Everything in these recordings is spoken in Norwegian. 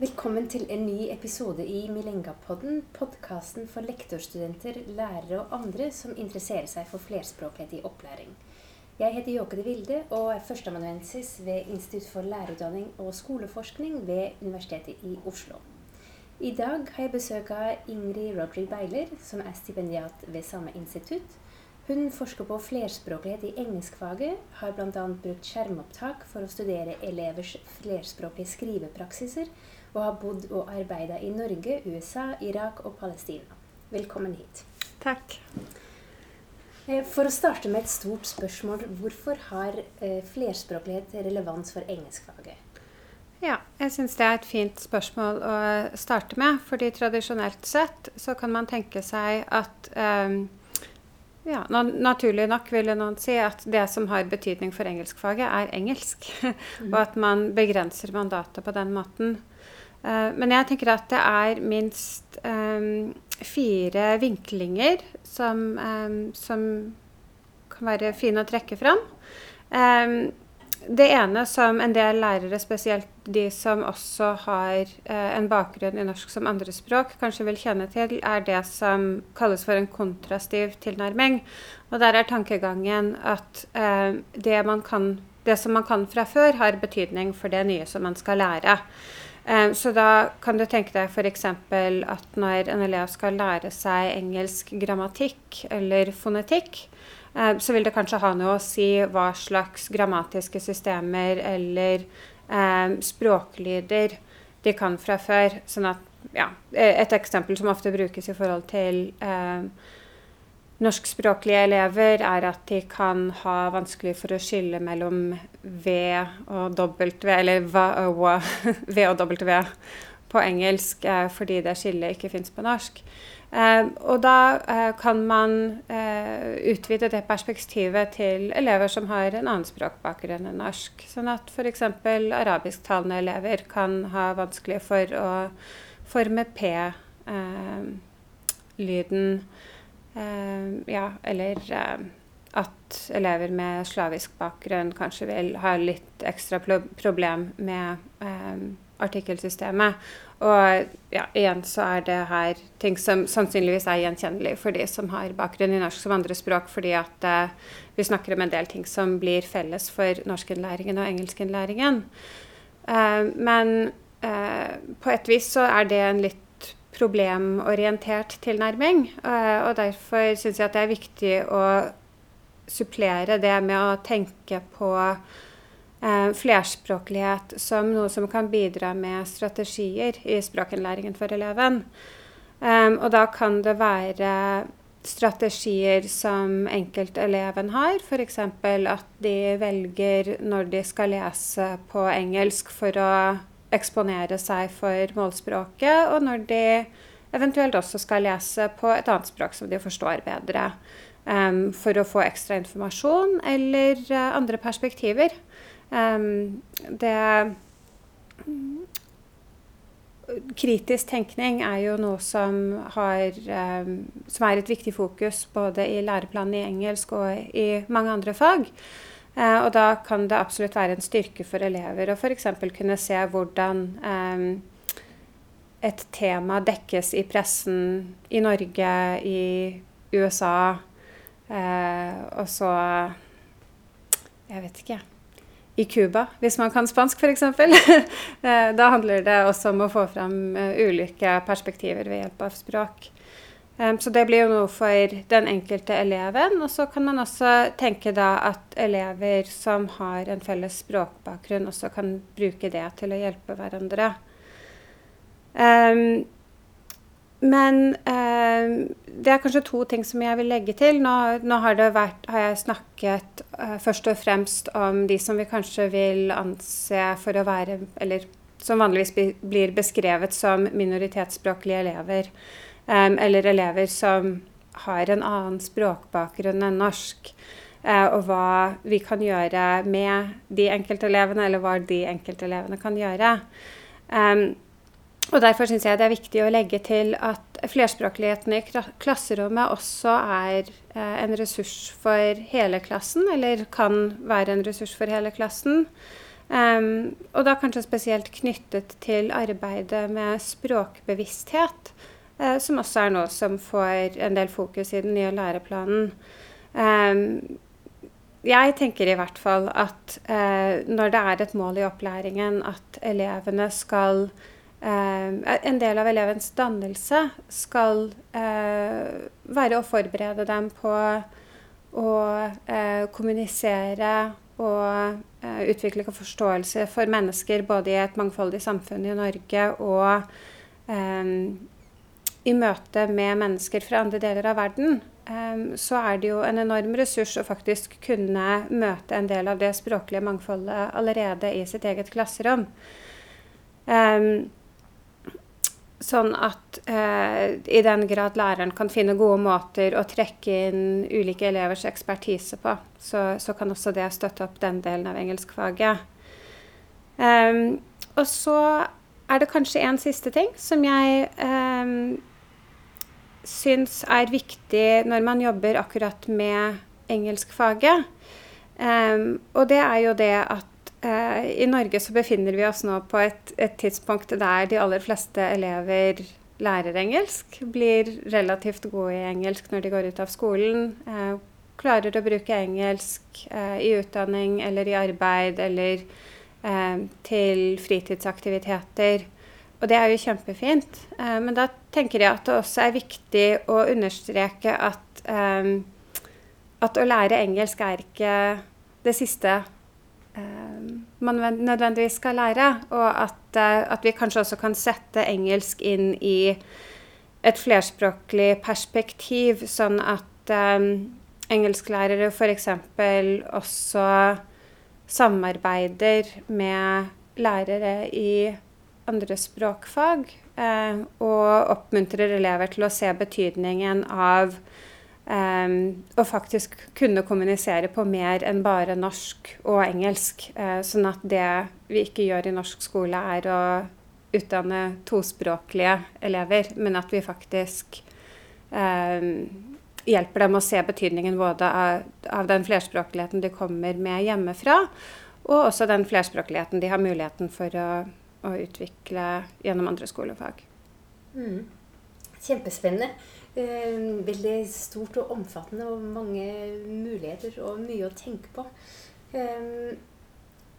Velkommen til en ny episode i Milengapodden, podkasten for lektorstudenter, lærere og andre som interesserer seg for flerspråklighet i opplæring. Jeg heter Jåke de Vilde og er førsteamanuensis ved Institutt for lærerutdanning og skoleforskning ved Universitetet i Oslo. I dag har jeg besøk av Ingrid Rodry Beiler, som er stipendiat ved samme institutt. Hun forsker på flerspråklighet i engelskfaget, har bl.a. brukt skjermopptak for å studere elevers flerspråklige skrivepraksiser, og har bodd og arbeida i Norge, USA, Irak og Palestina. Velkommen hit. Takk. Eh, for å starte med et stort spørsmål, hvorfor har eh, flerspråklighet relevans for engelskfaget? Ja, jeg syns det er et fint spørsmål å starte med. fordi tradisjonelt sett så kan man tenke seg at um, ja, Naturlig nok ville noen si at det som har betydning for engelskfaget, er engelsk. Mm. og at man begrenser mandatet på den måten. Uh, men jeg tenker at det er minst um, fire vinklinger som, um, som, kan være fine å trekke fram. Um, det ene som en del lærere, spesielt de som også har eh, en bakgrunn i norsk som andrespråk, kanskje vil kjenne til, er det som kalles for en kontrastiv tilnærming. Og der er tankegangen at eh, det, kan, det, som man kan fra før, har betydning for det nye som man skal lære. Eh, så da kan du tenke deg f.eks. at når en elev skal lære seg engelsk grammatikk eller fonetikk, Eh, så vil det kanskje ha noe å si hva slags grammatiske systemer eller eh, språklyder de kan fra før. Sånn at, ja, et eksempel som ofte brukes i forhold til eh, norskspråklige elever, er at de kan ha vanskelig for å skille mellom V og W, eller V og W på engelsk, eh, fordi det skillet ikke fins på norsk. Eh, og da eh, kan man utvide det perspektivet til elever som har en annen språkbakgrunn enn norsk. Sånn at f.eks. arabisktalende elever kan ha vanskelig for å forme P-lyden. Ja, eller at elever med slavisk bakgrunn kanskje vil ha litt ekstra problem med artikkelsystemet. Og ja, igjen så er det her ting som sannsynligvis er gjenkjennelig for de som har bakgrunn i norsk som andrespråk, fordi at eh, vi snakker om en del ting som blir felles for norskinnlæringen og engelskinnlæringen. Eh, men eh, på et vis så er det en litt problemorientert tilnærming. Eh, og derfor syns jeg at det er viktig å supplere det med å tenke på eh, flerspråklighet som noe som kan bidra med strategier i språkinnlæringen for eleven. Um, og da kan det være strategier som enkelteleven har, f.eks. at de velger når de skal lese på engelsk for å eksponere seg for målspråket, og når de eventuelt også skal lese på et annet språk som de forstår bedre. Um, for å få ekstra informasjon eller uh, andre perspektiver. Um, det Kritisk tenkning er jo noe som, har, um, som er et viktig fokus både i læreplanen i engelsk og i mange andre fag. Uh, og da kan det absolutt være en styrke for elever å f.eks. kunne se hvordan um, et tema dekkes i pressen i Norge, i USA, uh, og så Jeg vet ikke, i Cuba, hvis man kan spansk f.eks. Eh, da handler det også om å få fram eh, ulike perspektiver ved hjelp av språk. Så det blir jo noe for den enkelte eleven. Og så kan man også tenke da at elever som har en felles språkbakgrunn, også kan bruke det til å hjelpe hverandre. Men det er kanskje to ting som jeg vil legge til. Nå, nå har, vært, har, jeg snakket eh, først og fremst om de som vi kanskje vil anse for å være Eller som vanligvis blir beskrevet som minoritetsspråklige elever. Eller elever som har en annen språkbakgrunn enn norsk. Eh, og hva vi kan gjøre med de enkeltelevene, eller hva de enkeltelevene kan gjøre. Og Derfor syns jeg det er viktig å legge til at flerspråkligheten i klasserommet også er eh, en ressurs for hele klassen, eller kan være en ressurs for hele klassen. Um, og da kanskje spesielt knyttet til arbeidet med språkbevissthet, som også er noe som får en del fokus i den nye læreplanen. Um, jeg tenker i hvert fall at uh, når det er et mål i opplæringen at elevene skal En del av elevens dannelse skal være å forberede dem på å kommunisere og utvikle forståelse for mennesker både i et mangfoldig samfunn i Norge og i møte med mennesker fra andre deler av verden, um, så er det jo en enorm ressurs å faktisk kunne møte en del av det språklige mangfoldet allerede i sitt eget klasserom. Um, Sånn at eh, i den grad læreren kan finne gode måter å trekke inn ulike elevers ekspertise på, så, så kan også det støtte opp den delen av engelskfaget. Og så er det kanskje en siste ting som jeg syns er viktig når man jobber akkurat med engelskfaget. Um, og det er jo det at uh, I Norge så befinner vi oss nå på et, et, tidspunkt der de aller fleste elever lærer engelsk, blir relativt gode i engelsk når de går ut av skolen, uh, klarer å bruke engelsk uh, i utdanning eller i arbeid eller til fritidsaktiviteter. Og det er jo kjempefint. Eh, men da tenker jeg at det også er viktig å understreke at, eh, at å lære engelsk er ikke det siste Eh, man nødvendigvis skal lære. Og at, eh, at, vi kanskje også kan sette engelsk inn i et flerspråklig perspektiv, sånn at um, engelsklærere f.eks. også samarbeider med lærere i andre språkfag. Eh, og oppmuntrer elever til å se betydningen av eh, å faktisk kunne kommunisere på mer enn bare norsk og engelsk. Eh, sånn at det vi ikke gjør i norsk skole, er å utdanne tospråklige elever, men at vi faktisk um, hjelper dem å se betydningen både av, av, den flerspråkligheten de kommer med hjemmefra, og også den flerspråkligheten de har muligheten for å, å utvikle gjennom andre skolefag. Mm. Kjempespennende. Eh, veldig stort og omfattende og mange muligheter og mye å tenke på. Eh,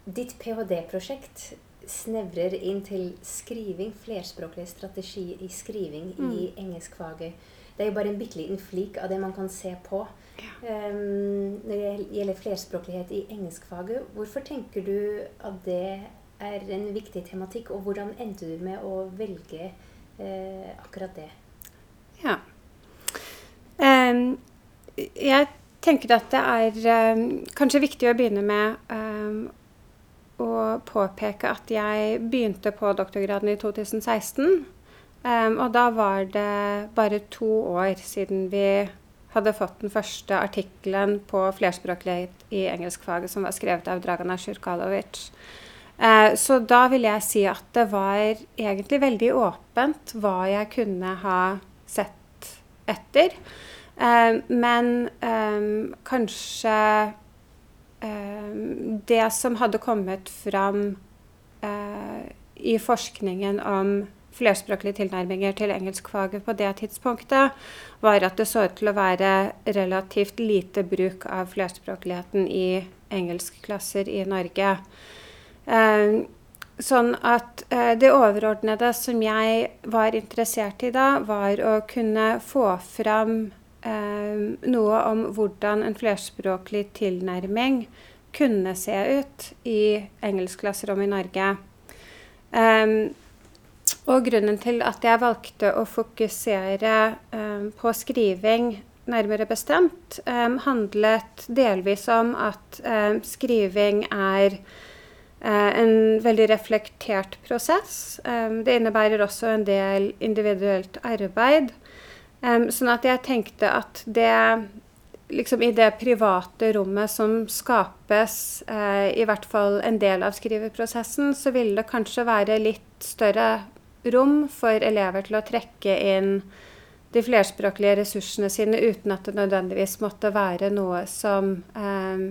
ditt ph.d.-prosjekt snevrer inn til skriving, flerspråklig strategi i skriving mm. i engelskfaget. Det er jo bare en bitte liten flik av det man kan se på. Ja. Um, når det gjelder flerspråklighet i engelskfaget, hvorfor tenker du at det er en viktig tematikk, og hvordan endte du med å velge eh, akkurat det? Ja. Um, jeg tenker at det er um, kanskje viktig å begynne med um, å påpeke at jeg begynte på doktorgraden i 2016. og da var det bare to år siden vi hadde fått den første artikkelen på flerspråklighet i engelskfaget som var skrevet av Dragana Sjurkalovic. Så da vil jeg si at det var egentlig veldig åpent hva jeg kunne ha sett etter. Uh, men um, kanskje det som hadde kommet fram i forskningen om flerspråklige tilnærminger til engelskfaget på det tidspunktet, var at det så ut til å være relativt lite bruk av flerspråkligheten i engelskklasser i Norge. Uh, sånn at uh, det overordnede som jeg var interessert i da, var å kunne få fram Ehm, noe om hvordan en flerspråklig tilnærming kunne se ut i engelskklasserom i Norge. Um, og grunnen til at jeg valgte å fokusere um, på skriving nærmere bestemt, um, handlet delvis om at skriving er en veldig reflektert prosess. det innebærer også en del individuelt arbeid. Um, sånn at jeg tenkte at det liksom i det private rommet som skapes, eh, i hvert fall en del av skriveprosessen, så ville det kanskje være litt større rom for elever til å trekke inn de flerspråklige ressursene sine uten at det nødvendigvis måtte være noe som eh,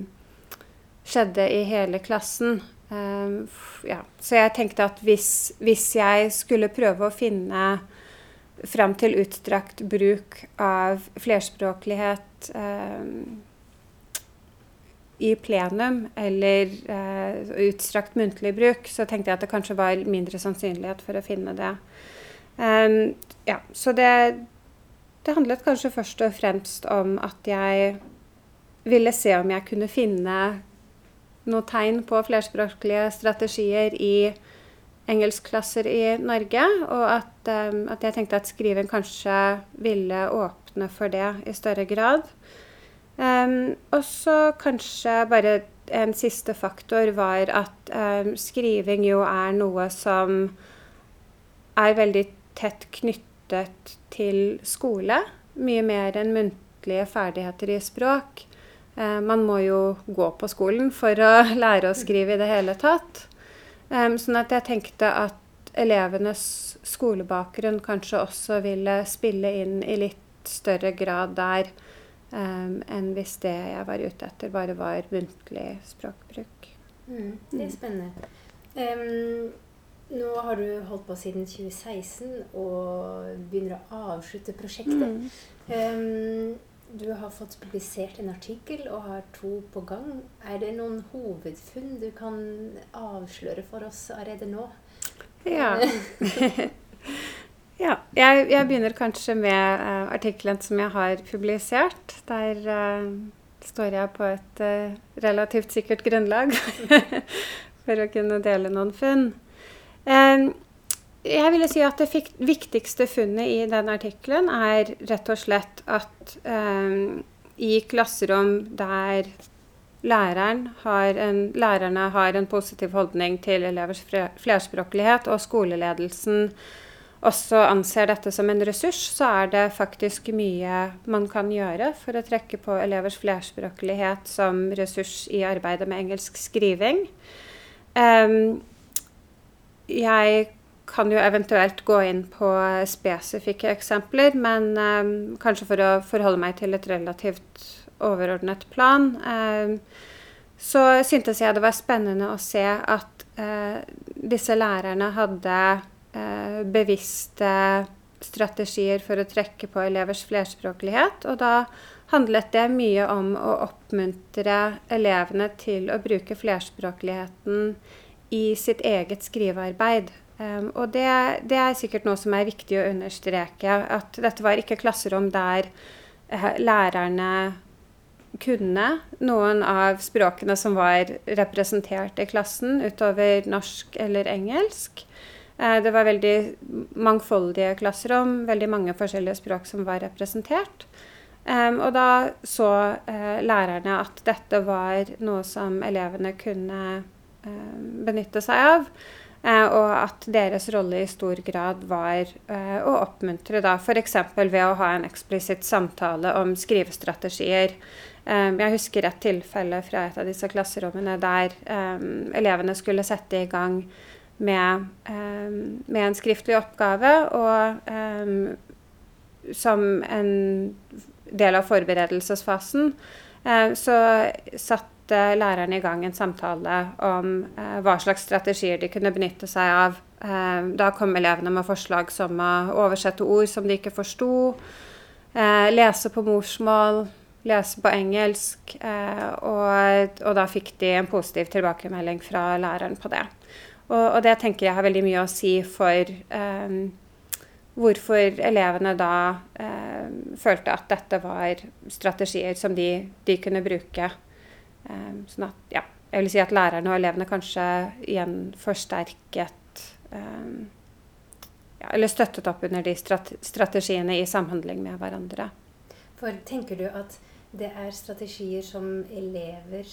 skjedde i hele klassen. Um, ja. Så jeg tenkte at hvis, hvis, jeg skulle prøve å finne fram til utstrakt bruk av flerspråklighet um, i plenum, eller uh, utstrakt muntlig bruk, så tenkte jeg at det kanskje var mindre sannsynlighet for å finne det. Um, ja, så det, det handlet kanskje først og fremst om at jeg ville se om jeg kunne finne noe tegn på flerspråklige strategier i engelskklasser i Norge, og at, um, at, jeg tenkte at skriven kanskje ville åpne for det i større grad. Um, og så kanskje bare en siste faktor var at um, skriving jo er noe som er veldig tett knyttet til skole. Mye mer enn muntlige ferdigheter i språk. Eh, man må jo gå på skolen for å lære å skrive i det hele tatt. Sånn at jeg tenkte at elevenes skolebakgrunn kanskje også ville spille inn i litt større grad der enn hvis det jeg var ute etter, bare var muntlig språkbruk. Mm, det er spennende. Um, nå har du holdt på siden 2016 og begynner å avslutte prosjektet. Mm. Um, du har fått publisert en artikkel og har to på gang. Er det noen hovedfunn du kan avsløre for oss allerede nå? Ja. ja. Jeg, jeg, begynner kanskje med uh, artikkelen som jeg har publisert. Der uh, står jeg på et uh, relativt sikkert grunnlag for å kunne dele noen funn. Uh, jeg ville si at det viktigste funnet i den artikkelen er rett og slett at um, i klasserom der læreren har en, lærerne har en positiv holdning til elevers flerspråklighet, og skoleledelsen også anser dette som en ressurs, så er det faktisk mye man kan gjøre for å trekke på elevers flerspråklighet som ressurs i arbeidet med engelsk skriving. Um, jeg kan jo eventuelt gå inn på spesifikke eksempler, men eh, kanskje for å forholde meg til et relativt overordnet plan, eh, så syntes jeg det var spennende å se at eh, disse lærerne hadde uh, bevisste strategier for å trekke på elevers flerspråklighet. Og da handlet det mye om å oppmuntre elevene til å bruke flerspråkligheten i sitt eget skrivearbeid. Um, og det, det, er sikkert noe som er viktig å understreke. At dette var ikke klasserom der uh, lærerne kunne noen av språkene som var representert i klassen, utover norsk eller engelsk. Uh, det var veldig mangfoldige klasserom, veldig mange forskjellige språk som var representert. Um, og da så uh, lærerne at dette var noe som elevene kunne benytte seg av. Eh, og at deres rolle i stor grad var eh, å oppmuntre, da f.eks. ved å ha en eksplisitt samtale om skrivestrategier. Eh, jeg husker et tilfelle fra et av disse klasserommene der elevene skulle sette i gang med, med en skriftlig oppgave, og som en del av forberedelsesfasen så satt satte læreren i gang en samtale om eh, hva slags strategier de kunne benytte seg av. Eh, da kom elevene med forslag som å oversette ord som de ikke forsto, eh, lese på morsmål, lese på engelsk, og, og, da fikk de en positiv tilbakemelding fra læreren på det. Og, og det tenker jeg har veldig mye å si for hvorfor elevene da eh, følte at dette var strategier som de, de kunne bruke Um, sånn at, ja, jeg vil si at lærerne og elevene kanskje igjen forsterket um, ja, Eller støttet opp under de strategiene i samhandling med hverandre. For tenker du at det er strategier som elever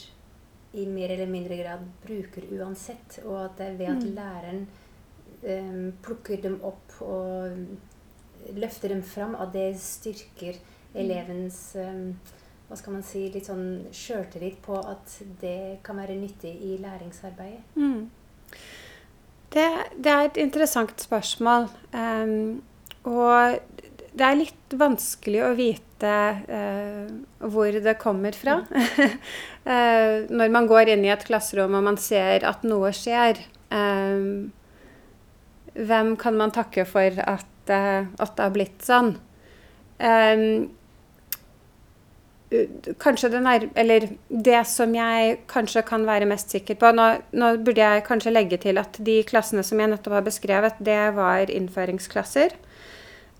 i mer eller mindre grad bruker uansett, og at det er ved at mm. læreren um, plukker dem opp og løfter dem fram, at det styrker mm. elevens um, hva skal man si, litt sånn sjøltillit på at det kan være nyttig i læringsarbeidet? Mm. Det, det, er et interessant spørsmål. Um, og det er litt vanskelig å vite uh, hvor det kommer fra. uh, når man går inn i et klasserom og man ser at noe skjer. um, hvem kan man takke for at, uh, at det har blitt sånn? Eh, kanskje det nær, Eller det som jeg kanskje kan være mest sikker på nå, nå, burde jeg kanskje legge til at de klassene som jeg nettopp har beskrevet, det var innføringsklasser.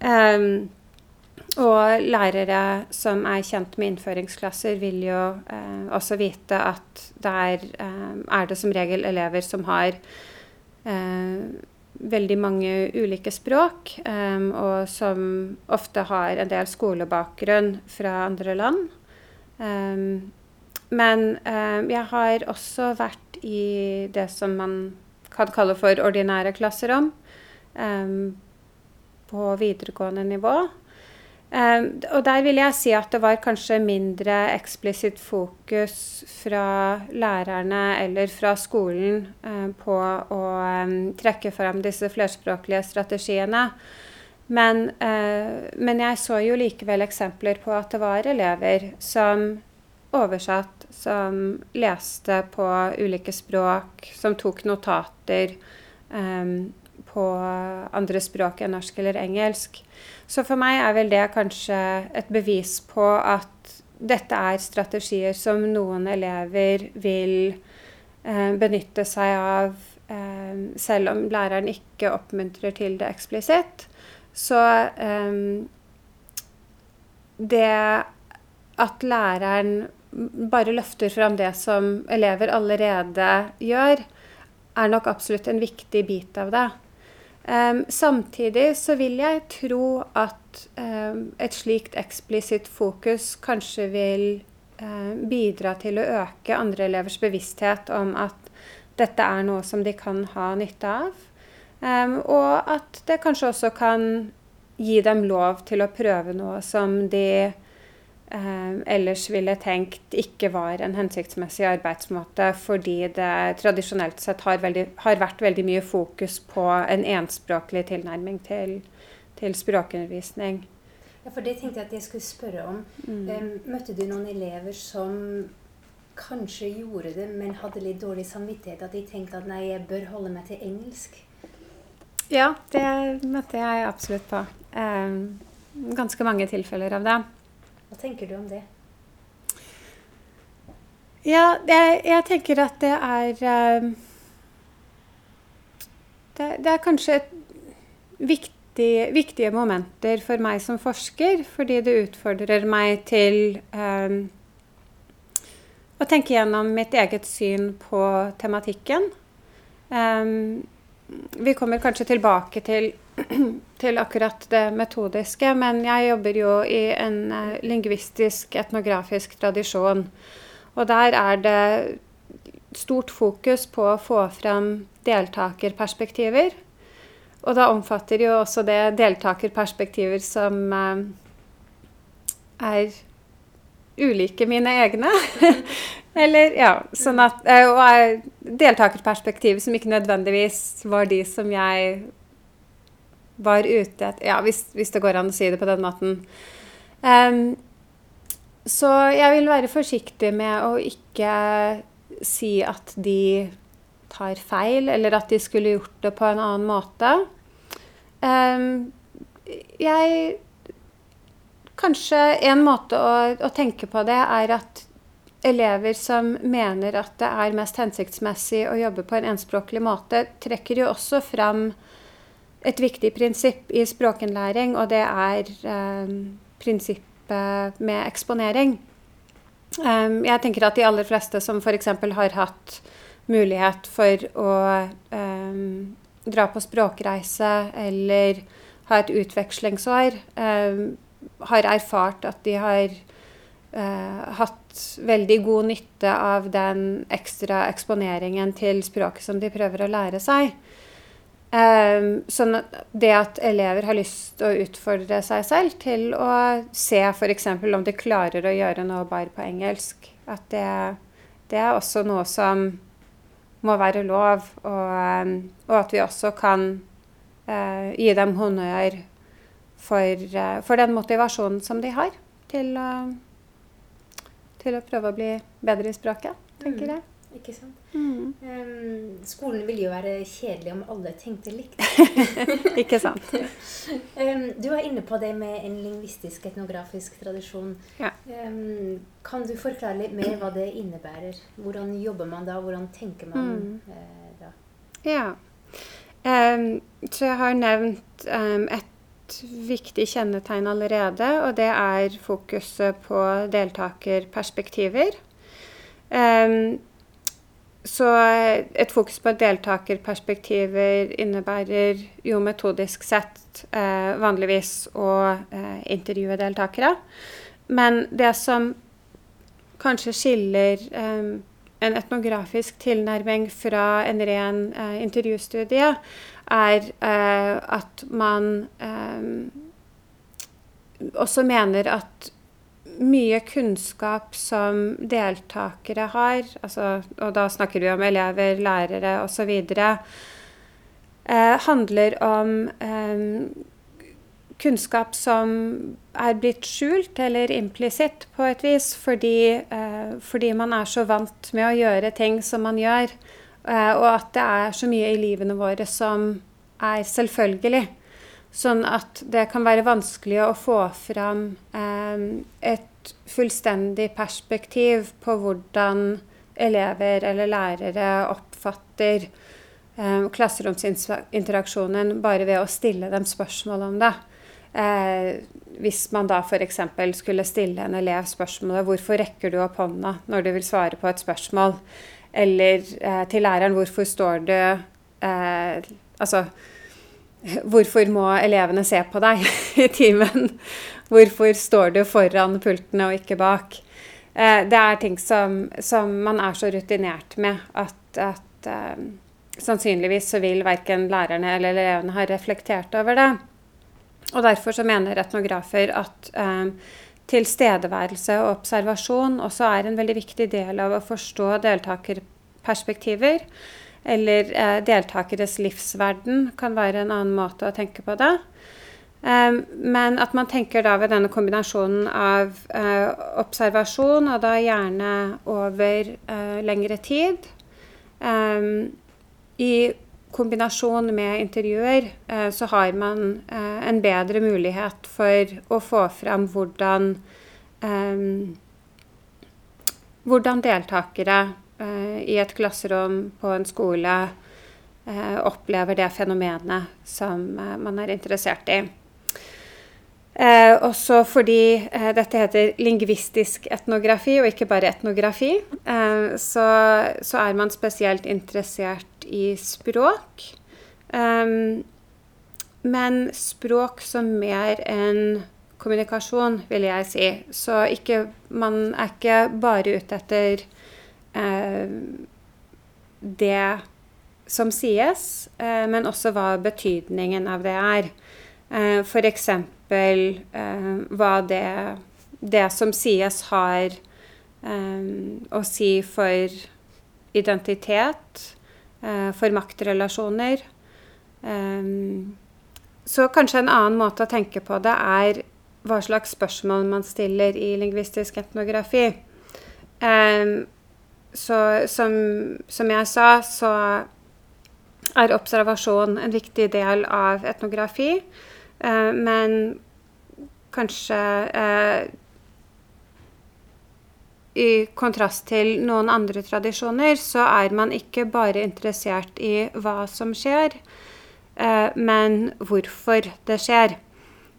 Um, og lærere som er kjent med innføringsklasser, vil jo eh, også vite at der eh, er det som regel elever som har eh, veldig mange ulike språk, um, og som ofte har en del skolebakgrunn fra andre land. Um, men um, jeg har også vært i det som man kan kalle for ordinære klasserom. Um, på videregående nivå. Og der vil jeg si at det var kanskje mindre eksplisitt fokus fra lærerne eller fra skolen på å trekke fram disse flerspråklige strategiene. Men, eh, men, jeg så jo likevel eksempler på at det var elever som oversatt, som leste på ulike språk, som tok notater. eh, på andre språk enn norsk eller engelsk. Så for meg er vel det kanskje et bevis på at dette er strategier som noen elever vil eh, benytte seg av, eh, selv om læreren ikke oppmuntrer til det eksplisitt. Så um, det at læreren bare løfter fram det som elever allerede gjør, er nok absolutt en viktig bit av det. Um, samtidig så vil jeg tro at um, et slikt eksplisitt fokus kanskje vil um, bidra til å øke andre elevers bevissthet om at dette er noe som de kan ha nytte av. og at det kanskje også kan gi dem lov til å prøve noe som de um, ellers ville tenkt ikke var en hensiktsmessig arbeidsmåte, fordi det tradisjonelt sett har, veldig, har vært veldig mye fokus på en enspråklig tilnærming til, til språkundervisning. Ja, for det tenkte jeg at jeg skulle spørre om. Mm. Um, møtte du noen elever som kanskje gjorde det, men hadde litt dårlig samvittighet? At de tenkte at nei, jeg bør holde meg til engelsk? Ja, det møtte jeg absolutt på. Um, ganske mange tilfeller av det. Hva tenker du om det? Ja, jeg, jeg tenker at det er uh, det, det, er kanskje viktig, viktige momenter for meg som forsker, fordi det utfordrer meg til um, å tenke gjennom mitt eget syn på tematikken. Um, vi kommer kanskje tilbake til til akkurat det metodiske, men jeg jobber jo i en uh, lingvistisk, etnografisk tradisjon. Og der er det stort fokus på å få fram deltakerperspektiver. Og da omfatter jo også det deltakerperspektiver som uh, er ulike mine egne. Eller, ja, sånn at, uh, og deltakerperspektivet deltakerperspektiv som ikke nødvendigvis var de som jeg var ute etter Ja, hvis, hvis, det går an å si det på den måten. Um, så jeg vil være forsiktig med å ikke si at de tar feil, eller at de skulle gjort det på en annen måte. Um, jeg Kanskje en måte å, å, tenke på det er at elever som mener at det er mest hensiktsmessig å jobbe på en enspråklig måte, trekker jo også fram et viktig prinsipp i språkinnlæring, og det er eh, prinsippet med eksponering. Um, jeg tenker at de aller fleste som f.eks. har hatt mulighet for å um, dra på språkreise eller ha et utvekslingsår, um, har erfart at de har eh, hatt veldig god nytte av den ekstra eksponeringen til språket som de prøver å lære seg. Eh, sånn at det at elever har lyst til å utfordre seg selv til å se f.eks. om de klarer å gjøre noe bare på engelsk, at det, det er også noe som må være lov, og, um, og at vi også kan eh, gi dem honnør for, uh, for, den motivasjonen som de har til, å, til å prøve å bli bedre i språket, tenker mm. jeg. Ikke sant? Mm. Um, skolen ville jo være kjedelig om alle tenkte likt. ikke sant. um, du var inne på det med en lingvistisk etnografisk tradisjon. Ja. Um, kan du forklare litt mer hva det innebærer? Hvordan jobber man da? Hvordan tenker man mm. uh, da? Ja. så jeg har nevnt et viktig kjennetegn allerede, og det er fokuset på deltakerperspektiver. Um, så et fokus på deltakerperspektiver innebærer jo metodisk sett eh, vanligvis å eh, intervjue deltakere. Men det som kanskje skiller eh, en etnografisk tilnærming fra en ren eh, intervjustudie, er eh, at man eh, også mener at mye kunnskap som deltakere har, altså, og da snakker vi om elever, lærere osv., eh, handler om eh, kunnskap som er blitt skjult eller implisitt på et vis, fordi, eh, fordi, man er så vant med å gjøre ting som man gjør, og at det er så mye i livene våre som er selvfølgelig. Sånn at det kan være vanskelig å få fram eh, et fullstendig perspektiv på hvordan elever eller lærere oppfatter eh, klasseromsinteraksjonen bare ved å stille dem spørsmål om det. Eh, hvis man da f.eks. skulle stille en elev spørsmålet 'Hvorfor rekker du opp hånda når du vil svare på et spørsmål?' Eller eh, til læreren 'Hvorfor står du eh, Altså Hvorfor må elevene se på deg i timen? Hvorfor står du foran pultene og ikke bak? Eh, det er ting som, som, man er så rutinert med at, at eh, sannsynligvis så vil verken lærerne eller elevene ha reflektert over det. Og derfor så mener etnografer at eh, tilstedeværelse og observasjon også er en veldig viktig del av å forstå deltakerperspektiver eller eh, deltakeres livsverden kan være en annen måte å tenke på det. Um, men at man tenker da ved denne kombinasjonen av uh, observasjon, og da gjerne over uh, lengre tid, um, i kombinasjon med intervjuer, uh, så har man en bedre mulighet for å få fram hvordan, um, hvordan deltakere Eh, i et klasserom på en skole eh, opplever det fenomenet som eh, man er interessert i. Eh, også fordi eh, dette heter lingvistisk etnografi og ikke bare etnografi, eh, så, så, er man spesielt interessert i språk. men språk som mer enn kommunikasjon, vil jeg si. Så ikke, man er ikke bare ute etter Eh, det som sies, eh, men også hva betydningen av det er. Eh, F.eks. hva det, det, som sies, har å si for identitet, for maktrelasjoner. Så kanskje en annen måte å tenke på det er hva slags spørsmål man stiller i lingvistisk etnografi. Så som, som, jeg sa, så er observasjon en viktig del av etnografi. Eh, men kanskje eh, I kontrast til noen andre tradisjoner, så er man ikke bare interessert i hva som skjer, eh, men hvorfor det skjer.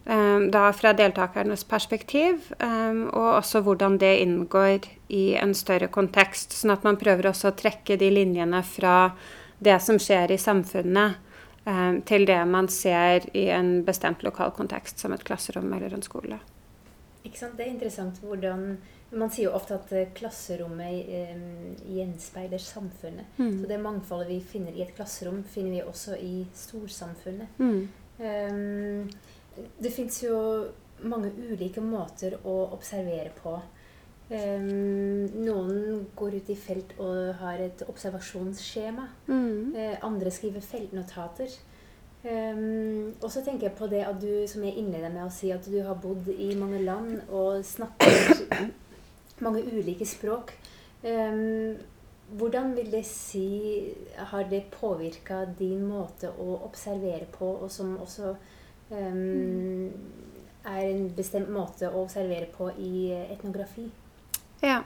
Eh, da fra deltakernes perspektiv, eh, og også hvordan det inngår i en større kontekst. Sånn at man prøver også å trekke de linjene fra det som skjer i samfunnet, um, til det man ser i en bestemt lokal kontekst, som et klasserom eller en skole. Ikke sant? Det er interessant hvordan Man sier jo ofte at eh, klasserommet um, gjenspeiler samfunnet. Mm. Så det mangfoldet vi finner i et klasserom, finner vi også i storsamfunnet. Mm. Um, det fins jo mange ulike måter å observere på. Um, noen går ut i felt og har et observasjonsskjema. Mm. Uh, andre skriver feltnotater. Um, og så tenker jeg på det at du, som jeg innleder med å si, at du har bodd i mange land og snakker mange ulike språk. Um, hvordan vil det si Har det påvirka din måte å observere på, og som også um, er en bestemt måte å observere på i etnografi? Ja.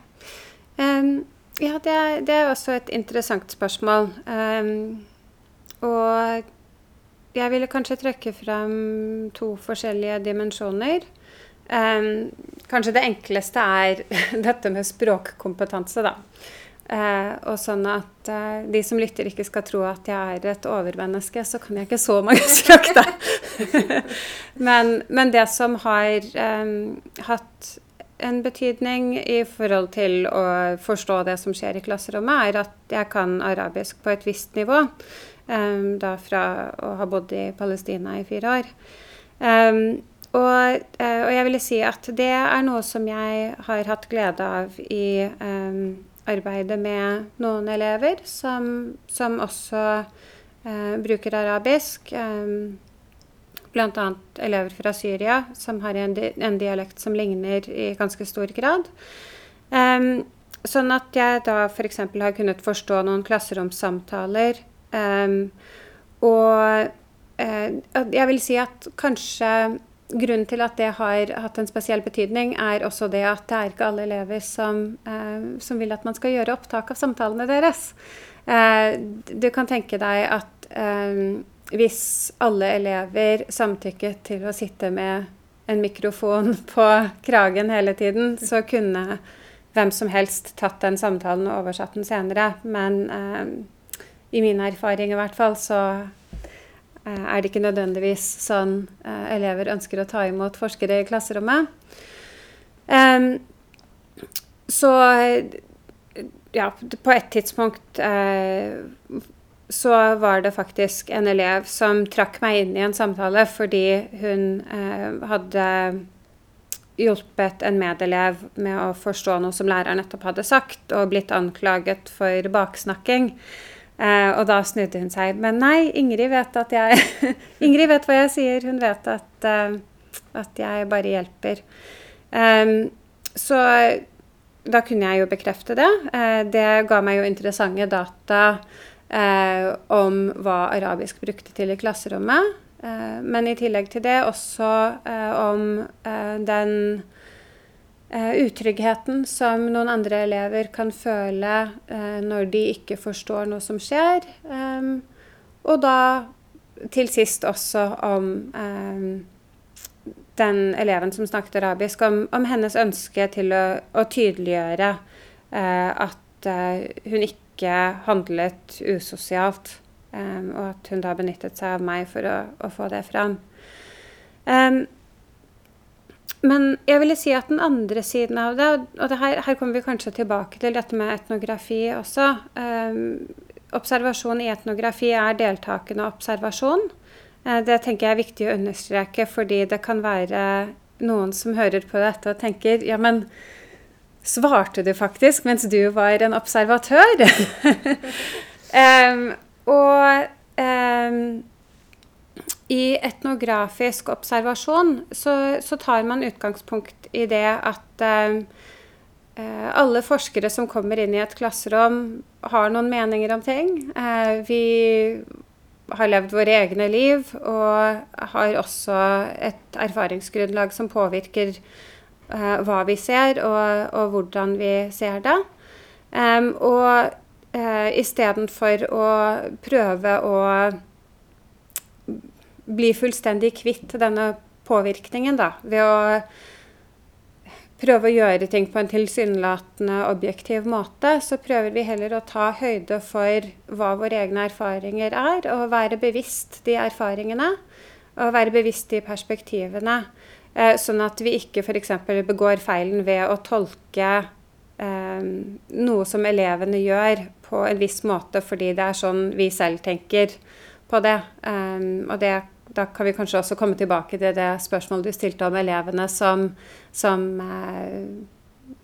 Um, ja, det er, det er, også et interessant spørsmål. og jeg ville kanskje trekke frem to forskjellige dimensjoner. Um, kanskje det enkleste er dette med språkkompetanse, da. Uh, og sånn at uh, de som lytter, ikke skal tro at jeg er et overmenneske, så kan jeg ikke så mange da. men, men, det som har um, hatt en betydning i forhold til å forstå det som skjer i klasserommet, er at jeg kan arabisk på et visst nivå. Um, da fra å ha bodd i Palestina i fire år. Um, og, uh, og, jeg ville si at det er noe som jeg har hatt glede av i um, arbeidet med noen elever som, som også uh, bruker arabisk. Um, Bl.a. elever fra Syria som har en, di en, dialekt som ligner i ganske stor grad. Um, sånn at jeg da f.eks. har kunnet forstå noen klasseromssamtaler Um, og uh, jeg vil si at kanskje grunnen til at det har hatt en spesiell betydning, er også det at det er ikke alle elever som, eh, som vil at man skal gjøre opptak av samtalene deres. Eh, du kan tenke deg at hvis alle elever samtykket til å sitte med en mikrofon på kragen hele tiden, så kunne hvem som helst tatt den samtalen og oversatt den senere. Men i min erfaring i hvert fall, så eh, er det ikke nødvendigvis sånn eh, elever ønsker å ta imot forskere i klasserommet. Så ja, på et tidspunkt eh, så var det faktisk en elev som trakk meg inn i en samtale fordi hun eh, hadde hjulpet en medelev med å forstå noe som læreren nettopp hadde sagt, og blitt anklaget for baksnakking. Uh, og da snudde hun seg. Men nei, Ingrid vet at jeg Ingrid vet hva jeg sier. Hun vet at, uh, at jeg bare hjelper. Um, så da kunne jeg jo bekrefte det. Eh, det ga meg jo interessante data om hva arabisk brukte til i klasserommet. men i tillegg til det også om den utryggheten som noen andre elever kan føle uh, når de ikke forstår noe som skjer. Og da til sist også om den eleven som snakket arabisk, om, om hennes ønske til å, å tydeliggjøre uh, at hun ikke handlet usosialt. Og at hun da benyttet seg av meg for å, å få det fram. Um, men jeg ville si at den andre siden av det, og det her, her, kommer vi kanskje tilbake til dette med etnografi også um, Observasjon i etnografi er deltakende observasjon. Uh, det tenker jeg er viktig å understreke, fordi det kan være noen som hører på dette og tenker ja, men svarte du faktisk mens du var en observatør? um, og um, i etnografisk observasjon så, så, tar man utgangspunkt i det at eh, eh, alle forskere som kommer inn i et klasserom, har noen meninger om ting. Eh, vi har levd våre egne liv og har også et erfaringsgrunnlag som påvirker eh, hva vi ser, og, og, hvordan vi ser det. Um, og uh, istedenfor å prøve å bli fullstendig kvitt denne påvirkningen da, ved å prøve å gjøre ting på en tilsynelatende objektiv måte, så prøver vi heller å ta høyde for hva våre egne erfaringer er, og være bevisst de erfaringene. Og være bevisst de perspektivene. Eh, sånn at vi ikke f.eks. begår feilen ved å tolke eh, noe som elevene gjør, på en viss måte fordi det er sånn vi selv tenker på det. Eh, og det da kan vi kanskje også komme tilbake til det spørsmålet du stilte om elevene som, som eh,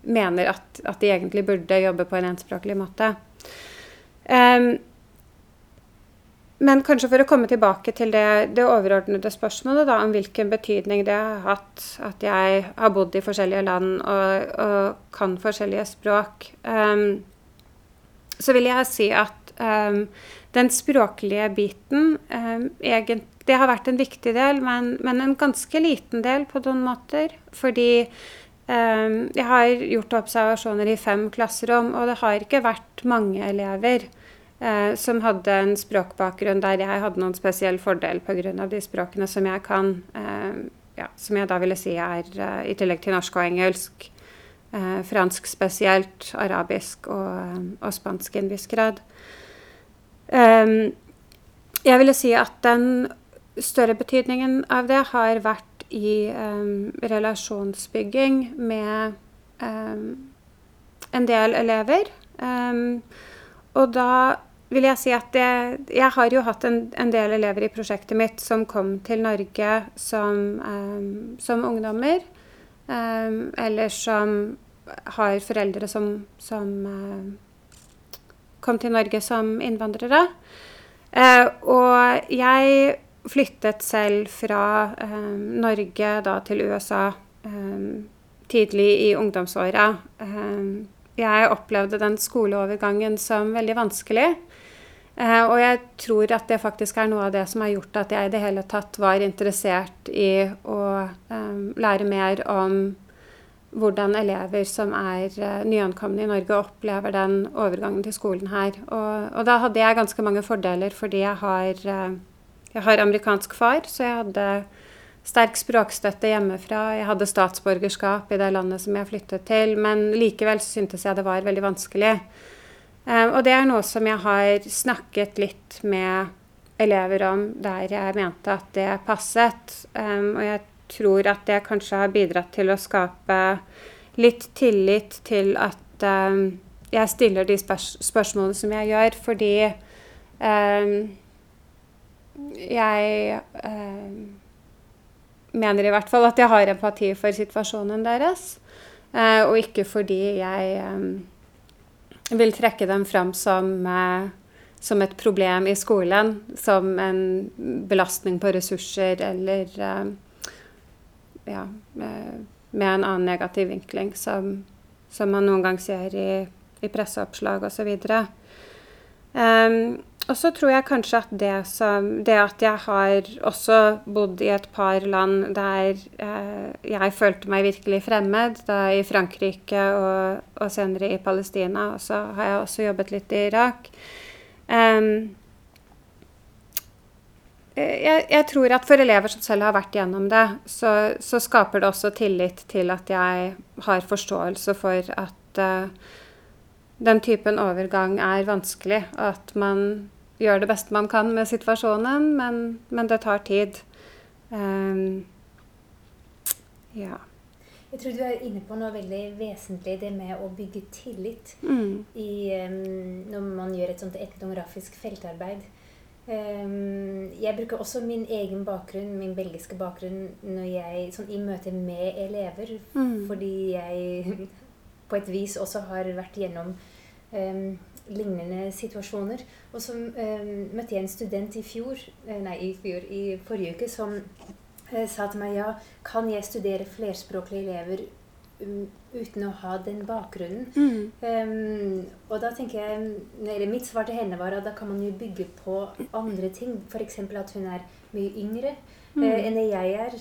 mener at, at, de egentlig burde jobbe på en enspråklig måte. Um, men kanskje for å komme tilbake til det, det overordnede spørsmålet da, om hvilken betydning det har hatt at jeg har bodd i forskjellige land og, og kan forskjellige språk, um, så vil jeg si at um, den språklige biten um, egentlig, Det har vært en viktig del, men, men, en ganske liten del på noen måter. Fordi jeg har gjort observasjoner i fem klasserom, og det har ikke vært mange elever eh, som hadde en språkbakgrunn der jeg hadde noen spesiell fordel pga. de språkene som jeg kan. Eh, ja, som jeg da ville si er, eh, i tillegg til norsk og engelsk, fransk spesielt, arabisk og, og spansk i en viss grad. Um, jeg ville si at den større betydningen av det har vært i um, relasjonsbygging med um, en del elever. Um, og da vil jeg si at det, jeg har jo hatt en, en, del elever i prosjektet mitt som kom til Norge som, som ungdommer. Eller som har foreldre som, som kom til Norge som innvandrere. Uh, og jeg flyttet selv fra um, Norge da til USA tidlig i ungdomsåra. jeg opplevde den skoleovergangen som veldig vanskelig. Og jeg tror at det faktisk er noe av det som har gjort at jeg i det hele tatt var interessert i å lære mer om hvordan elever som er nyankomne i Norge, opplever den overgangen til skolen her. Og, og, da hadde jeg ganske mange fordeler fordi jeg har, jeg har amerikansk far, så jeg hadde sterk språkstøtte hjemmefra. Jeg hadde statsborgerskap i det landet som jeg flyttet til, men likevel syntes jeg det var veldig vanskelig. Um, og det er noe som jeg har snakket litt med elever om der jeg mente at det passet. Um, og jeg tror at det kanskje har bidratt til å skape litt tillit til at um, jeg stiller de spørs spørsmålene som jeg gjør, fordi jeg mener i hvert fall at jeg har empati for situasjonen deres, Eh, og ikke fordi jeg vil trekke dem fram som, eh, som, et problem i skolen. Som en belastning på ressurser eller eh, ja, med en annen negativ vinkling, som, som man noen gang ser i, i presseoppslag osv. Um, og så tror jeg kanskje at det, som, det at jeg har også bodd i et par land der eh, jeg følte meg virkelig fremmed, da i Frankrike og, og, senere i Palestina, og så har jeg også jobbet litt i Irak. Um, jeg, jeg, tror at for elever som selv har vært gjennom det, så, så, skaper det også tillit til at jeg har forståelse for at uh, den typen overgang er vanskelig. og At man gjør det beste man kan med situasjonen, men, men det tar tid. Um, ja. Jeg tror du er inne på noe veldig vesentlig, det med å bygge tillit mm. i, um, når man gjør et sånt etnografisk feltarbeid. Um, jeg bruker også min egen bakgrunn, min belgiske bakgrunn, når jeg, sånn, i møte med elever. Mm. Fordi jeg på et vis også har vært gjennom um, lignende situasjoner. Og så um, møtte jeg en student i fjor, eh, nei, i, fjor, i forrige uke som uh, sa til meg ja, kan jeg studere flerspråklige elever um, uten å ha den bakgrunnen? Mm. Um, og da tenker jeg, eller Mitt svar til henne var at da kan man jo bygge på andre ting. F.eks. at hun er mye yngre mm. uh, enn det jeg er.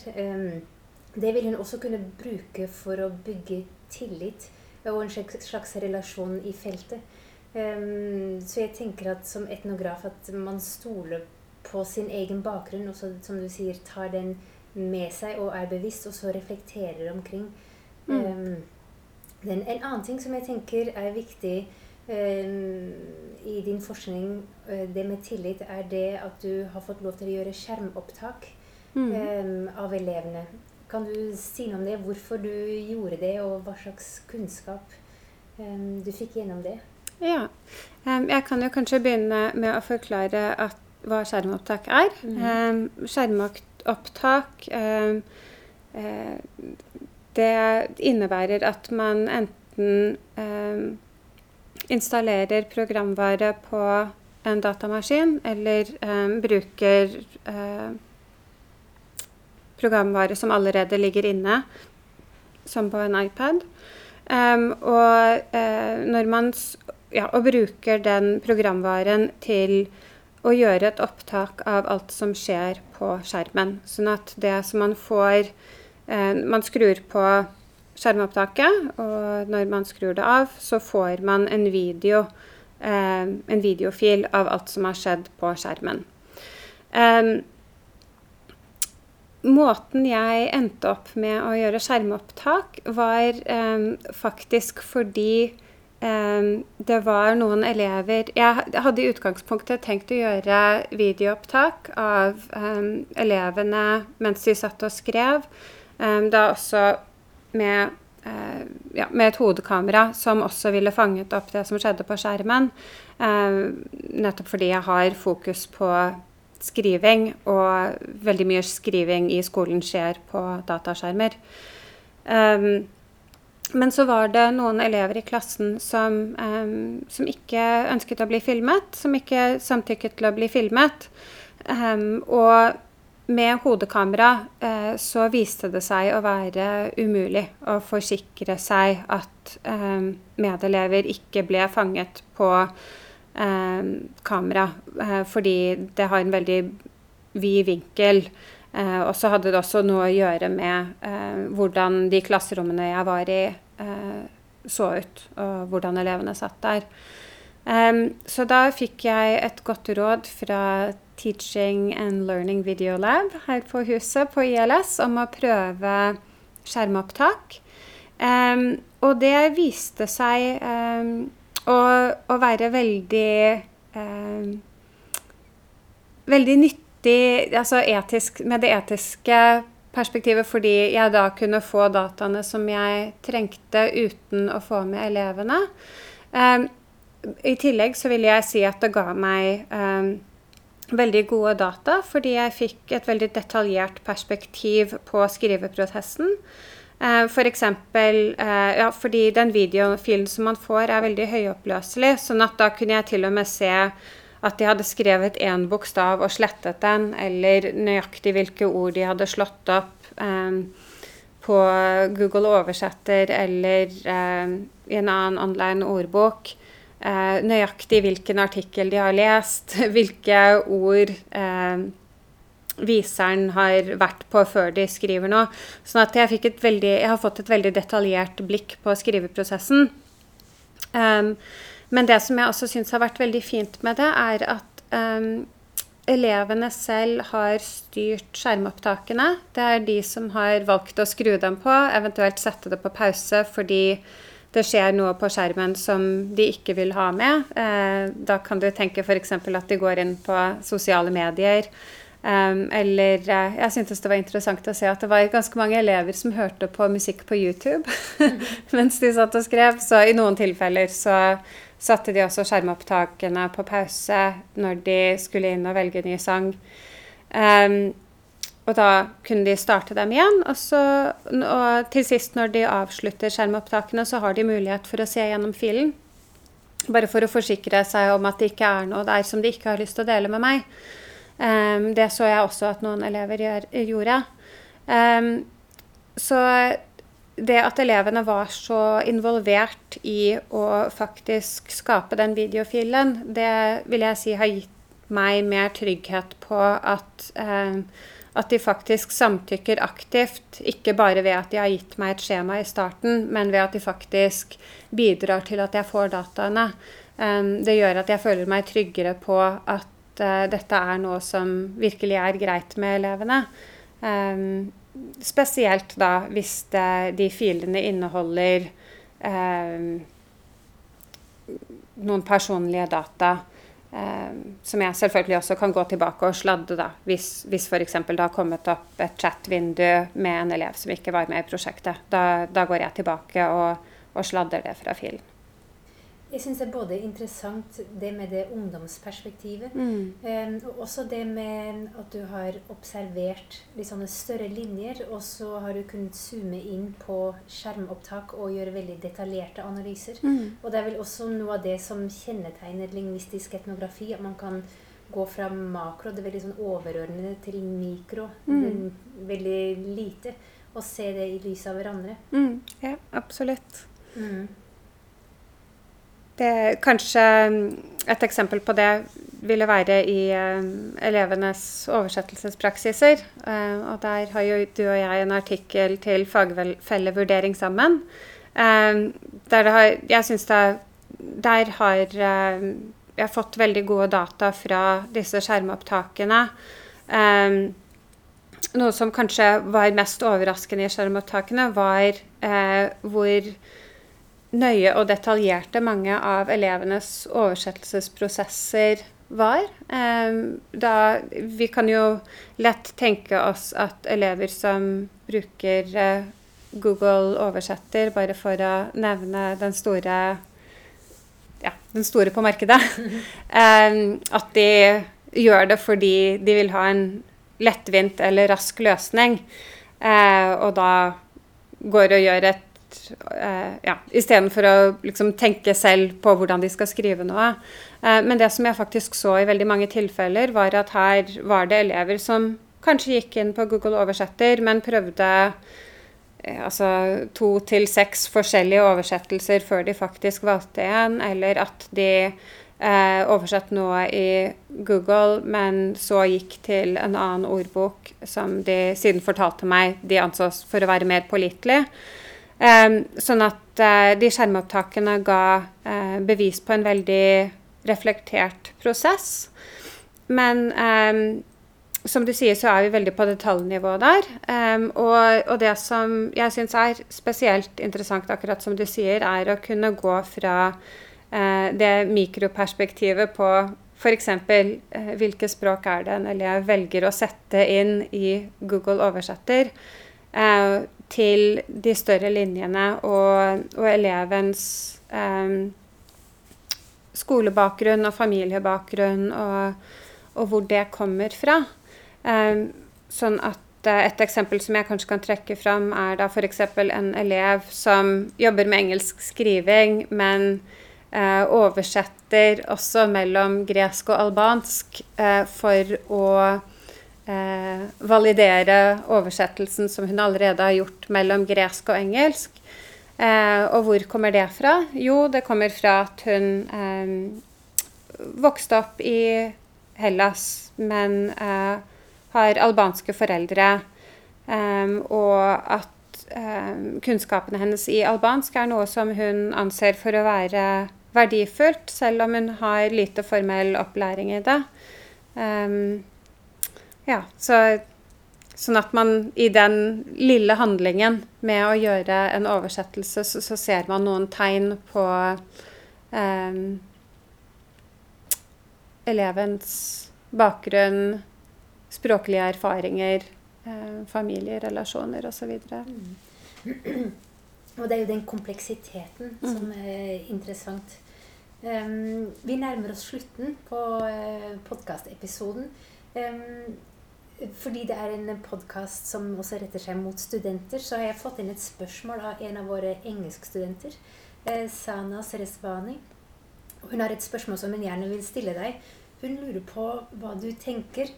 det vil hun også kunne bruke for å bygge tillit og en slags relasjon i feltet. Um, så jeg tenker at som etnograf at man stoler på sin egen bakgrunn, og så, som du sier, tar den med seg og er bevisst, og så reflekterer omkring. Mm. Um, den, en annen ting som jeg tenker er viktig um, i din forskning, uh, det med tillit, er det at du har fått lov til å gjøre skjermopptak mm. av elevene. Kan du si noe om det? Hvorfor du gjorde det, og hva slags kunnskap du fikk gjennom det? Ja. Jeg kan jo kanskje begynne med å forklare at, hva skjermopptak er. Mm. Skjermopptak uh, Det innebærer at man enten installerer programvare på en datamaskin eller bruker uh, programvare som allerede ligger inne, som på en iPad. Og uh, når man ja, og bruker den programvaren til å gjøre et opptak av alt som skjer på skjermen. Sånn at det som man får eh, Man skrur på skjermopptaket, og når man skrur det av, så får man en video, Eh, en videofil av alt som har skjedd på skjermen. Eh, måten jeg endte opp med å gjøre skjermopptak, var faktisk fordi det var noen elever Jeg hadde i utgangspunktet tenkt å gjøre videoopptak av elevene mens de satt og skrev. da også med, uh, ja, med, et hodekamera som også ville fanget opp det som skjedde på skjermen. nettopp fordi jeg har fokus på skriving, og veldig mye skriving i skolen skjer på dataskjermer. Men så var det noen elever i klassen som, um, som, ikke ønsket å bli filmet, som ikke samtykket til å bli filmet. Um, og med hodekamera uh, så viste det seg å være umulig å forsikre seg at um, medelever ikke ble fanget på kamera, uh, fordi det har en veldig vid vinkel. Eh, og så hadde det også noe å gjøre med eh, hvordan de klasserommene jeg var i, eh, så ut, og hvordan elevene satt der. så da fikk jeg et godt råd fra Teaching and Learning Video Lab her på huset på ILS om å prøve skjermopptak. Um, og det viste seg um, å, å, være veldig Veldig nyttig altså etisk, med det etiske perspektivet, fordi jeg da kunne få dataene som jeg trengte uten å få med elevene. Um, I tillegg så vil jeg si at det ga meg um, veldig gode data, fordi jeg fikk et veldig detaljert perspektiv på skriveprosessen. Uh, for eksempel, uh, ja, fordi den videofilen som man får, er veldig høyoppløselig. sånn at da kunne jeg til og med se at de hadde skrevet én bokstav og slettet den, eller nøyaktig hvilke ord de hadde slått opp eh, på Google Oversetter eller eh, i en annen online ordbok. Eh, nøyaktig hvilken artikkel de har lest, hvilke ord um, viseren har vært på før de skriver noe. Sånn at jeg, veldig, jeg har fått et veldig detaljert blikk på skriveprosessen. Um, men det som jeg også syns har vært veldig fint med det, er at um, elevene selv har styrt skjermopptakene. Det er de som har valgt å skru dem på, eventuelt sette det på pause fordi det skjer noe på skjermen som de ikke vil ha med. Eh, da kan du tenke f.eks. at de går inn på sosiale medier Um, eller uh, jeg syntes det var interessant å se at det var ganske mange elever som hørte på musikk på YouTube mens de satt og skrev. Så i noen tilfeller så satte de også skjermopptakene på pause når de skulle inn og velge ny sang. Um, og da kunne de starte dem igjen. Og, så, og til sist, når de avslutter skjermopptakene, så har de mulighet for å se gjennom filen. Bare for å forsikre seg om at det ikke er noe der som de ikke har lyst til å dele med meg. Um, det så jeg også at noen elever gjør, gjorde. Um, så det at elevene var så involvert i å faktisk skape den videofilen, det vil jeg si har gitt meg mer trygghet på at, eh, at de faktisk samtykker aktivt. Ikke bare ved at de har gitt meg et skjema i starten, men ved at de faktisk bidrar til at jeg får dataene. det gjør at jeg føler meg tryggere på at eh, dette er noe som virkelig er greit med elevene. Um, spesielt da hvis det, de filene inneholder eh, noen personlige data. Eh, som jeg selvfølgelig også kan gå tilbake og sladde, da, hvis, hvis f.eks. det har kommet opp et chat-vindu med en elev som ikke var med i prosjektet. Da, da går jeg tilbake og, og sladder det fra filen. Jeg syns det er både interessant det med det ungdomsperspektivet, Mm. um, og også det med at du har observert litt sånne større linjer, og så har du kunnet zoome inn på skjermopptak og gjøre veldig detaljerte analyser. Mm. Og det er vel også noe av det som kjennetegner lingvistisk etnografi, at man kan gå fra makro, det veldig sånn overordnede, til mikro, Mm. veldig lite, og se det i lys av hverandre. Mm. Ja, absolutt. Mm. Det er kanskje mm, et eksempel på det ville være i eh, elevenes oversettelsespraksiser. Eh, og der har jo du og jeg en artikkel til fagfellevurdering sammen. Eh, der har, jeg syns det Der har eh, jeg fått veldig gode data fra disse skjermopptakene. Eh, noe som kanskje var mest overraskende i skjermopptakene, var eh, hvor nøye og detaljerte mange av elevenes oversettelsesprosesser var. Eh, da, vi kan jo lett tenke oss at elever som bruker eh, Google oversetter, bare for å nevne den store ja, den store på markedet, eh, at de gjør det fordi de vil ha en lettvint eller rask løsning, eh, og da går og gjør et eh, ja, Istedenfor å liksom tenke selv på hvordan de skal skrive noe. Eh, men det som jeg faktisk så i veldig mange tilfeller, var at her var det elever som kanskje gikk inn på Google Oversetter, men prøvde eh, altså to til seks forskjellige oversettelser før de faktisk valgte en, eller at de eh, oversatte noe i Google, men så gikk til en annen ordbok som de siden fortalte meg de ansås for å være mer pålitelig. Sånn at uh, de skjermopptakene ga uh, bevis på en veldig reflektert prosess. Men som du sier, så er vi veldig på detaljnivå der. Um, og, og, det som jeg syns er spesielt interessant, akkurat som du sier, er å kunne gå fra uh, det mikroperspektivet på f.eks. Uh, hvilke språk er det en elev velger å sette inn i Google oversetter. Til de større linjene og, og elevens um, skolebakgrunn og familiebakgrunn og, og, hvor det kommer fra. Um, sånn at et eksempel som jeg kanskje kan trekke fram, er da f.eks. en elev som jobber med engelsk skriving, men uh, oversetter også mellom gresk og albansk uh, for å eh, validere oversettelsen som hun allerede har gjort mellom gresk og engelsk. Eh, og hvor kommer det fra? Jo, det kommer fra at hun eh, vokste opp i Hellas, men eh, har albanske foreldre. Eh, og at eh, kunnskapene hennes i albansk er noe som hun anser for å være verdifullt, selv om hun har lite formell opplæring i det. Um, ja, så, sånn at man i den lille handlingen med å gjøre en oversettelse, så, så ser man noen tegn på um, elevens bakgrunn, språklige erfaringer, uh, familierelasjoner osv. Mm. Og det er jo den kompleksiteten mm. som er interessant. Um, vi nærmer oss slutten på uh, podkastepisoden. Um, fordi det er en podkast som også retter seg mot studenter, så har jeg fått inn et spørsmål av en av våre engelskstudenter, eh, Sana Seresvani. Hun har et spørsmål som hun gjerne vil stille deg. Hun lurer på hva du tenker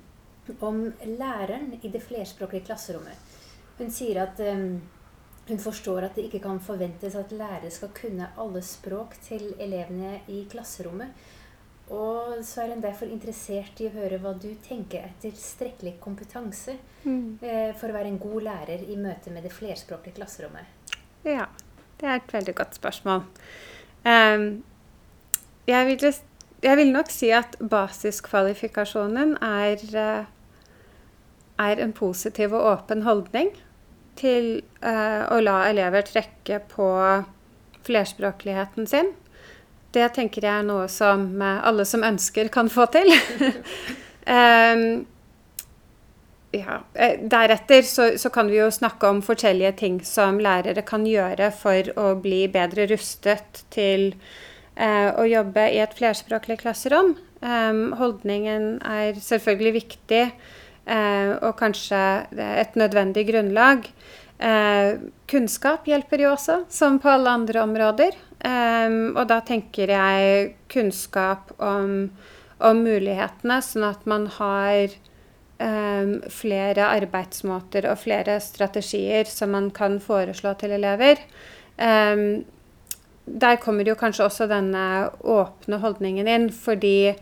om læreren i det flerspråklige klasserommet. Hun sier at um, hun forstår at det ikke kan forventes at lærere skal kunne alle språk til elevene i klasserommet. Og så er en derfor interessert i å høre hva du tenker er tilstrekkelig kompetanse mm. eh, for å være en god lærer i møte med det flerspråklige klasserommet. Ja, det er et veldig godt spørsmål. Um, jeg, vil, jeg, vil, nok si at basiskvalifikasjonen er, er en positiv og åpen holdning til uh, å la elever trekke på flerspråkligheten sin det tenker jeg er noe som alle som ønsker, kan få til. um, ja, eh, deretter så, så, kan vi jo snakke om forskjellige ting som lærere kan gjøre for å bli bedre rustet til eh, å jobbe i et flerspråklig klasserom. Um, holdningen er selvfølgelig viktig, eh, og kanskje et nødvendig grunnlag. Eh, kunnskap hjelper jo også, som på alle andre områder. Eh, og da tenker jeg kunnskap om, om mulighetene, sånn at man har um, flere arbeidsmåter og flere strategier som man kan foreslå til elever. Um, der kommer jo kanskje også denne åpne holdningen inn, fordi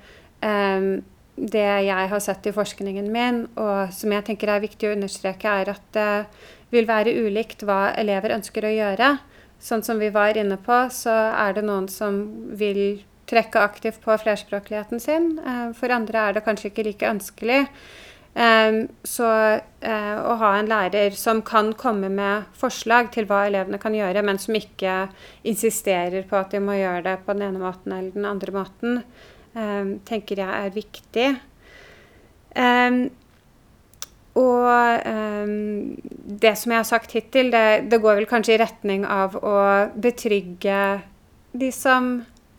um, det jeg har sett i forskningen min, og som jeg tenker er viktig å understreke, er at det vil være ulikt hva elever ønsker å gjøre. Sånn som vi var inne på, så er det noen som vil trekke aktivt på flerspråkligheten sin. Uh, for andre er det kanskje ikke like ønskelig. Um, så uh, å ha en lærer som kan komme med forslag til hva elevene kan gjøre, men som ikke insisterer på at de må gjøre det på den ene måten eller den andre måten, tenker jeg er viktig. Um, og det som jeg har sagt hittil, det, det, går vel kanskje i retning av å betrygge de som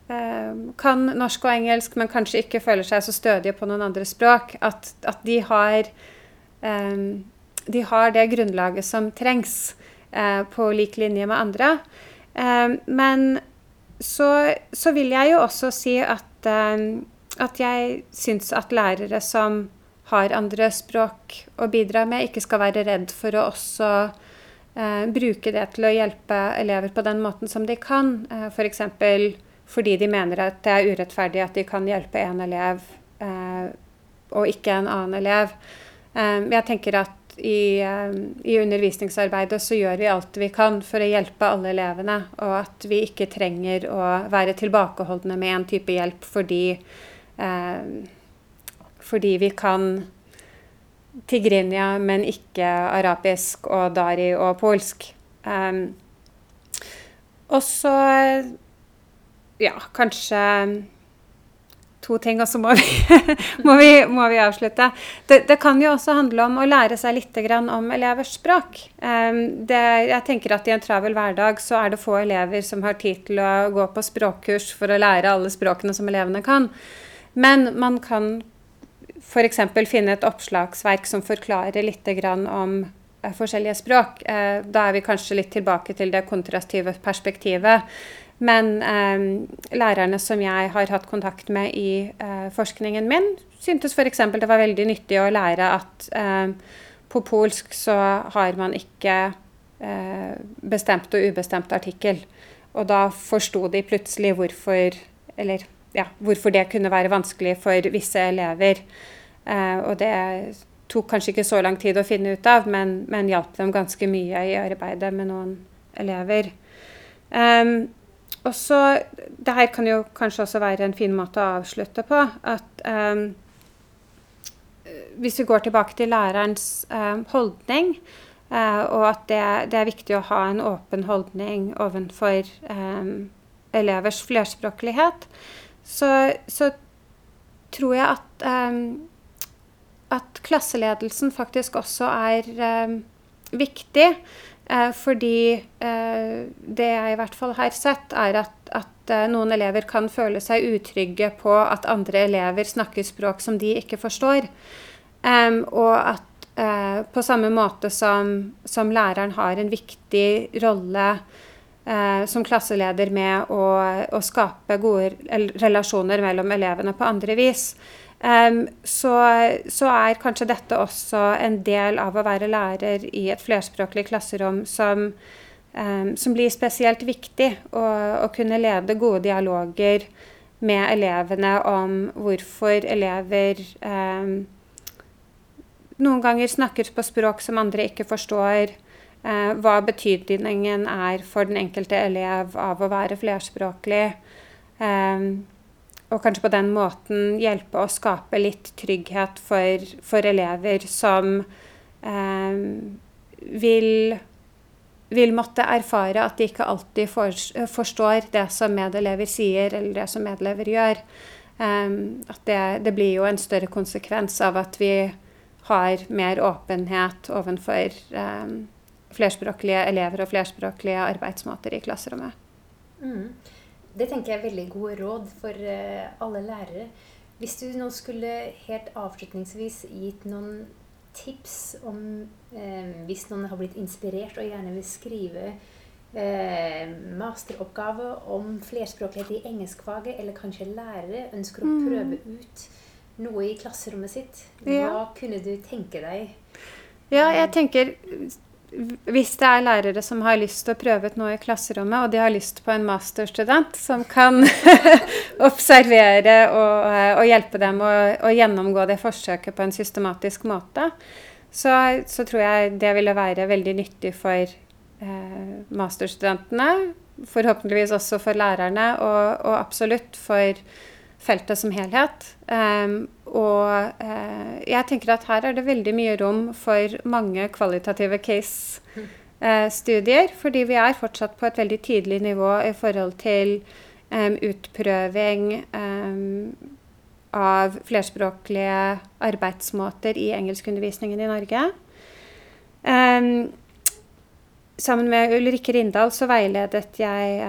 um, kan norsk og engelsk, men kanskje ikke føler seg så stødige på noen andre språk, at, at de, har, um, de har det grunnlaget som trengs uh, på lik linje med andre. Um, men så, så, vil jeg jo også si at, at jeg syns at lærere som har andre språk å bidra med, ikke skal være redd for å også eh, bruke det til å hjelpe elever på den måten som de kan. Eh, F.eks fordi de mener at det er urettferdig at de kan hjelpe en elev eh, og ikke en annen elev. Eh, jeg tenker at i, eh, i, undervisningsarbeidet så gjør vi alt vi kan for å hjelpe alle elevene, og at vi ikke trenger å være tilbakeholdne med en type hjelp fordi, eh, fordi vi kan tigrinja, men ikke arabisk og dari og polsk. Um, og så ja, kanskje to ting, og så må vi, må må vi avslutte. Det, det, kan jo også handle om å lære seg litt om elevers språk. Um, det, jeg tenker at I en travel hverdag så er det få elever som har tid til å gå på språkkurs for å lære alle språkene som elevene kan. Men man kan f.eks. finne et oppslagsverk som forklarer litt om uh, forskjellige språk. Uh, da er vi kanskje litt tilbake til det kontrastive perspektivet. Men eh, lærerne som jeg har hatt kontakt med i eh, forskningen min, syntes f.eks. det var veldig nyttig å lære at eh, på polsk så har man ikke eh, bestemt og ubestemt artikkel. Og da forsto de plutselig hvorfor, eller, ja, hvorfor det kunne være vanskelig for visse elever. Eh, og det tok kanskje ikke så lang tid å finne ut av, men, men hjalp dem ganske mye i arbeidet med noen elever. Um, og så Det her kan jo kanskje også være en fin måte å avslutte på. At um, hvis vi går tilbake til lærerens um, holdning, uh, og at det, det, er viktig å ha en åpen holdning overfor elevers flerspråklighet, så, så, tror jeg at, at klasseledelsen faktisk også er viktig. Uh, fordi uh, det jeg i hvert fall har sett, er at, at uh, noen elever kan føle seg utrygge på at andre elever snakker språk som de ikke forstår. Um, og at på samme måte som, som, læreren har en viktig rolle uh, som klasseleder med å, å skape gode relasjoner mellom elevene på andre vis, Um, så, så, er kanskje dette også en del av å være lærer i et flerspråklig klasserom som, um, som blir spesielt viktig. Å kunne lede gode dialoger med elevene om hvorfor elever um, noen ganger snakker på språk som andre ikke forstår. Uh, hva betydningen er for den enkelte elev av å være flerspråklig. Um, og kanskje på den måten hjelpe å skape litt trygghet for, for elever som eh, vil, vil måtte erfare at de ikke alltid for, forstår det som medelever sier, eller det som medelever gjør. At det, det, blir jo en større konsekvens av at vi har mer åpenhet overfor um, flerspråklige elever og flerspråklige arbeidsmåter i klasserommet. Mm. Det tenker jeg er veldig gode råd for uh, alle lærere. Hvis du nå skulle helt avslutningsvis gitt noen tips om eh, Hvis noen har blitt inspirert og gjerne vil skrive eh, masteroppgave om flerspråklighet i engelskfaget, eller kanskje lærere ønsker å mm. prøve ut noe i klasserommet sitt, hva ja. kunne du tenke deg? Ja, jeg tenker hvis det er lærere som har lyst til å prøve ut noe i klasserommet, og de har lyst på en masterstudent som kan observere og, og, hjelpe dem å, gjennomgå det forsøket på en systematisk måte, så, så, tror jeg det ville være veldig nyttig for eh, masterstudentene. Forhåpentligvis også for lærerne, og, og absolutt for feltet som helhet. Um, og eh, jeg tenker at her er det veldig mye rom for mange kvalitative case-studier. Eh, fordi vi er fortsatt på et veldig tidlig nivå i forhold til eh, utprøving um, av flerspråklige arbeidsmåter i engelskundervisningen i Norge. sammen med Ulrikke Rindal så veiledet jeg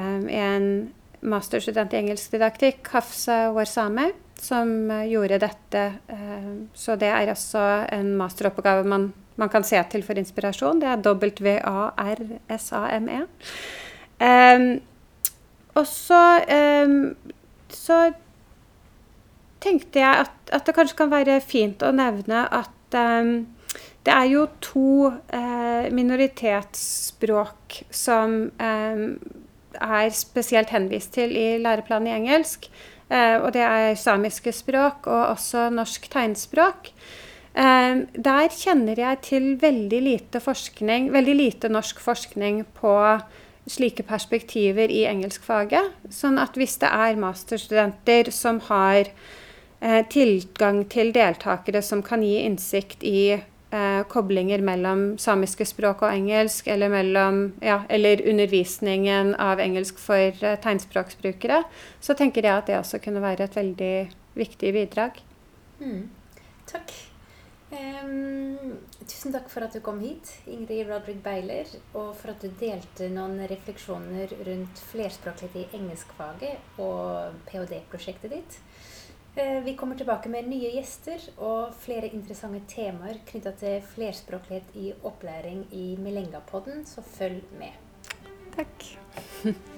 en masterstudent i engelsk didaktikk, Hafsa Warsame, som eh, gjorde dette. Eh, så det er altså en masteroppgave man, man kan se til for inspirasjon. Det er W-A-R-S-A-M-E. Um, og så, um, så tenkte jeg at, at, det kanskje kan være fint å nevne at um, det er jo to uh, minoritetsspråk som er spesielt henvist til i læreplanen i engelsk. Eh, og det er samiske språk og også norsk tegnspråk. Eh, der kjenner jeg til veldig lite forskning, veldig lite norsk forskning på slike perspektiver i engelskfaget. Sånn at hvis det er masterstudenter som har eh, tilgang til deltakere som kan gi innsikt i eh, koblinger mellom samiske språk og engelsk, eller, mellom, ja, eller undervisningen av engelsk for eh, tegnspråksbrukere, så tenker jeg at det også kunne være et veldig viktig bidrag. Mm. Takk. Um, tusen takk for at du kom hit, Ingrid Rodrik Beiler, og for at du delte noen refleksjoner rundt flerspråklighet i engelskfaget og ph.d.-prosjektet ditt. Eh, vi kommer tilbake med nye gjester og flere interessante temaer knytta til flerspråklighet i opplæring i Melenga-podden, så følg med. Takk.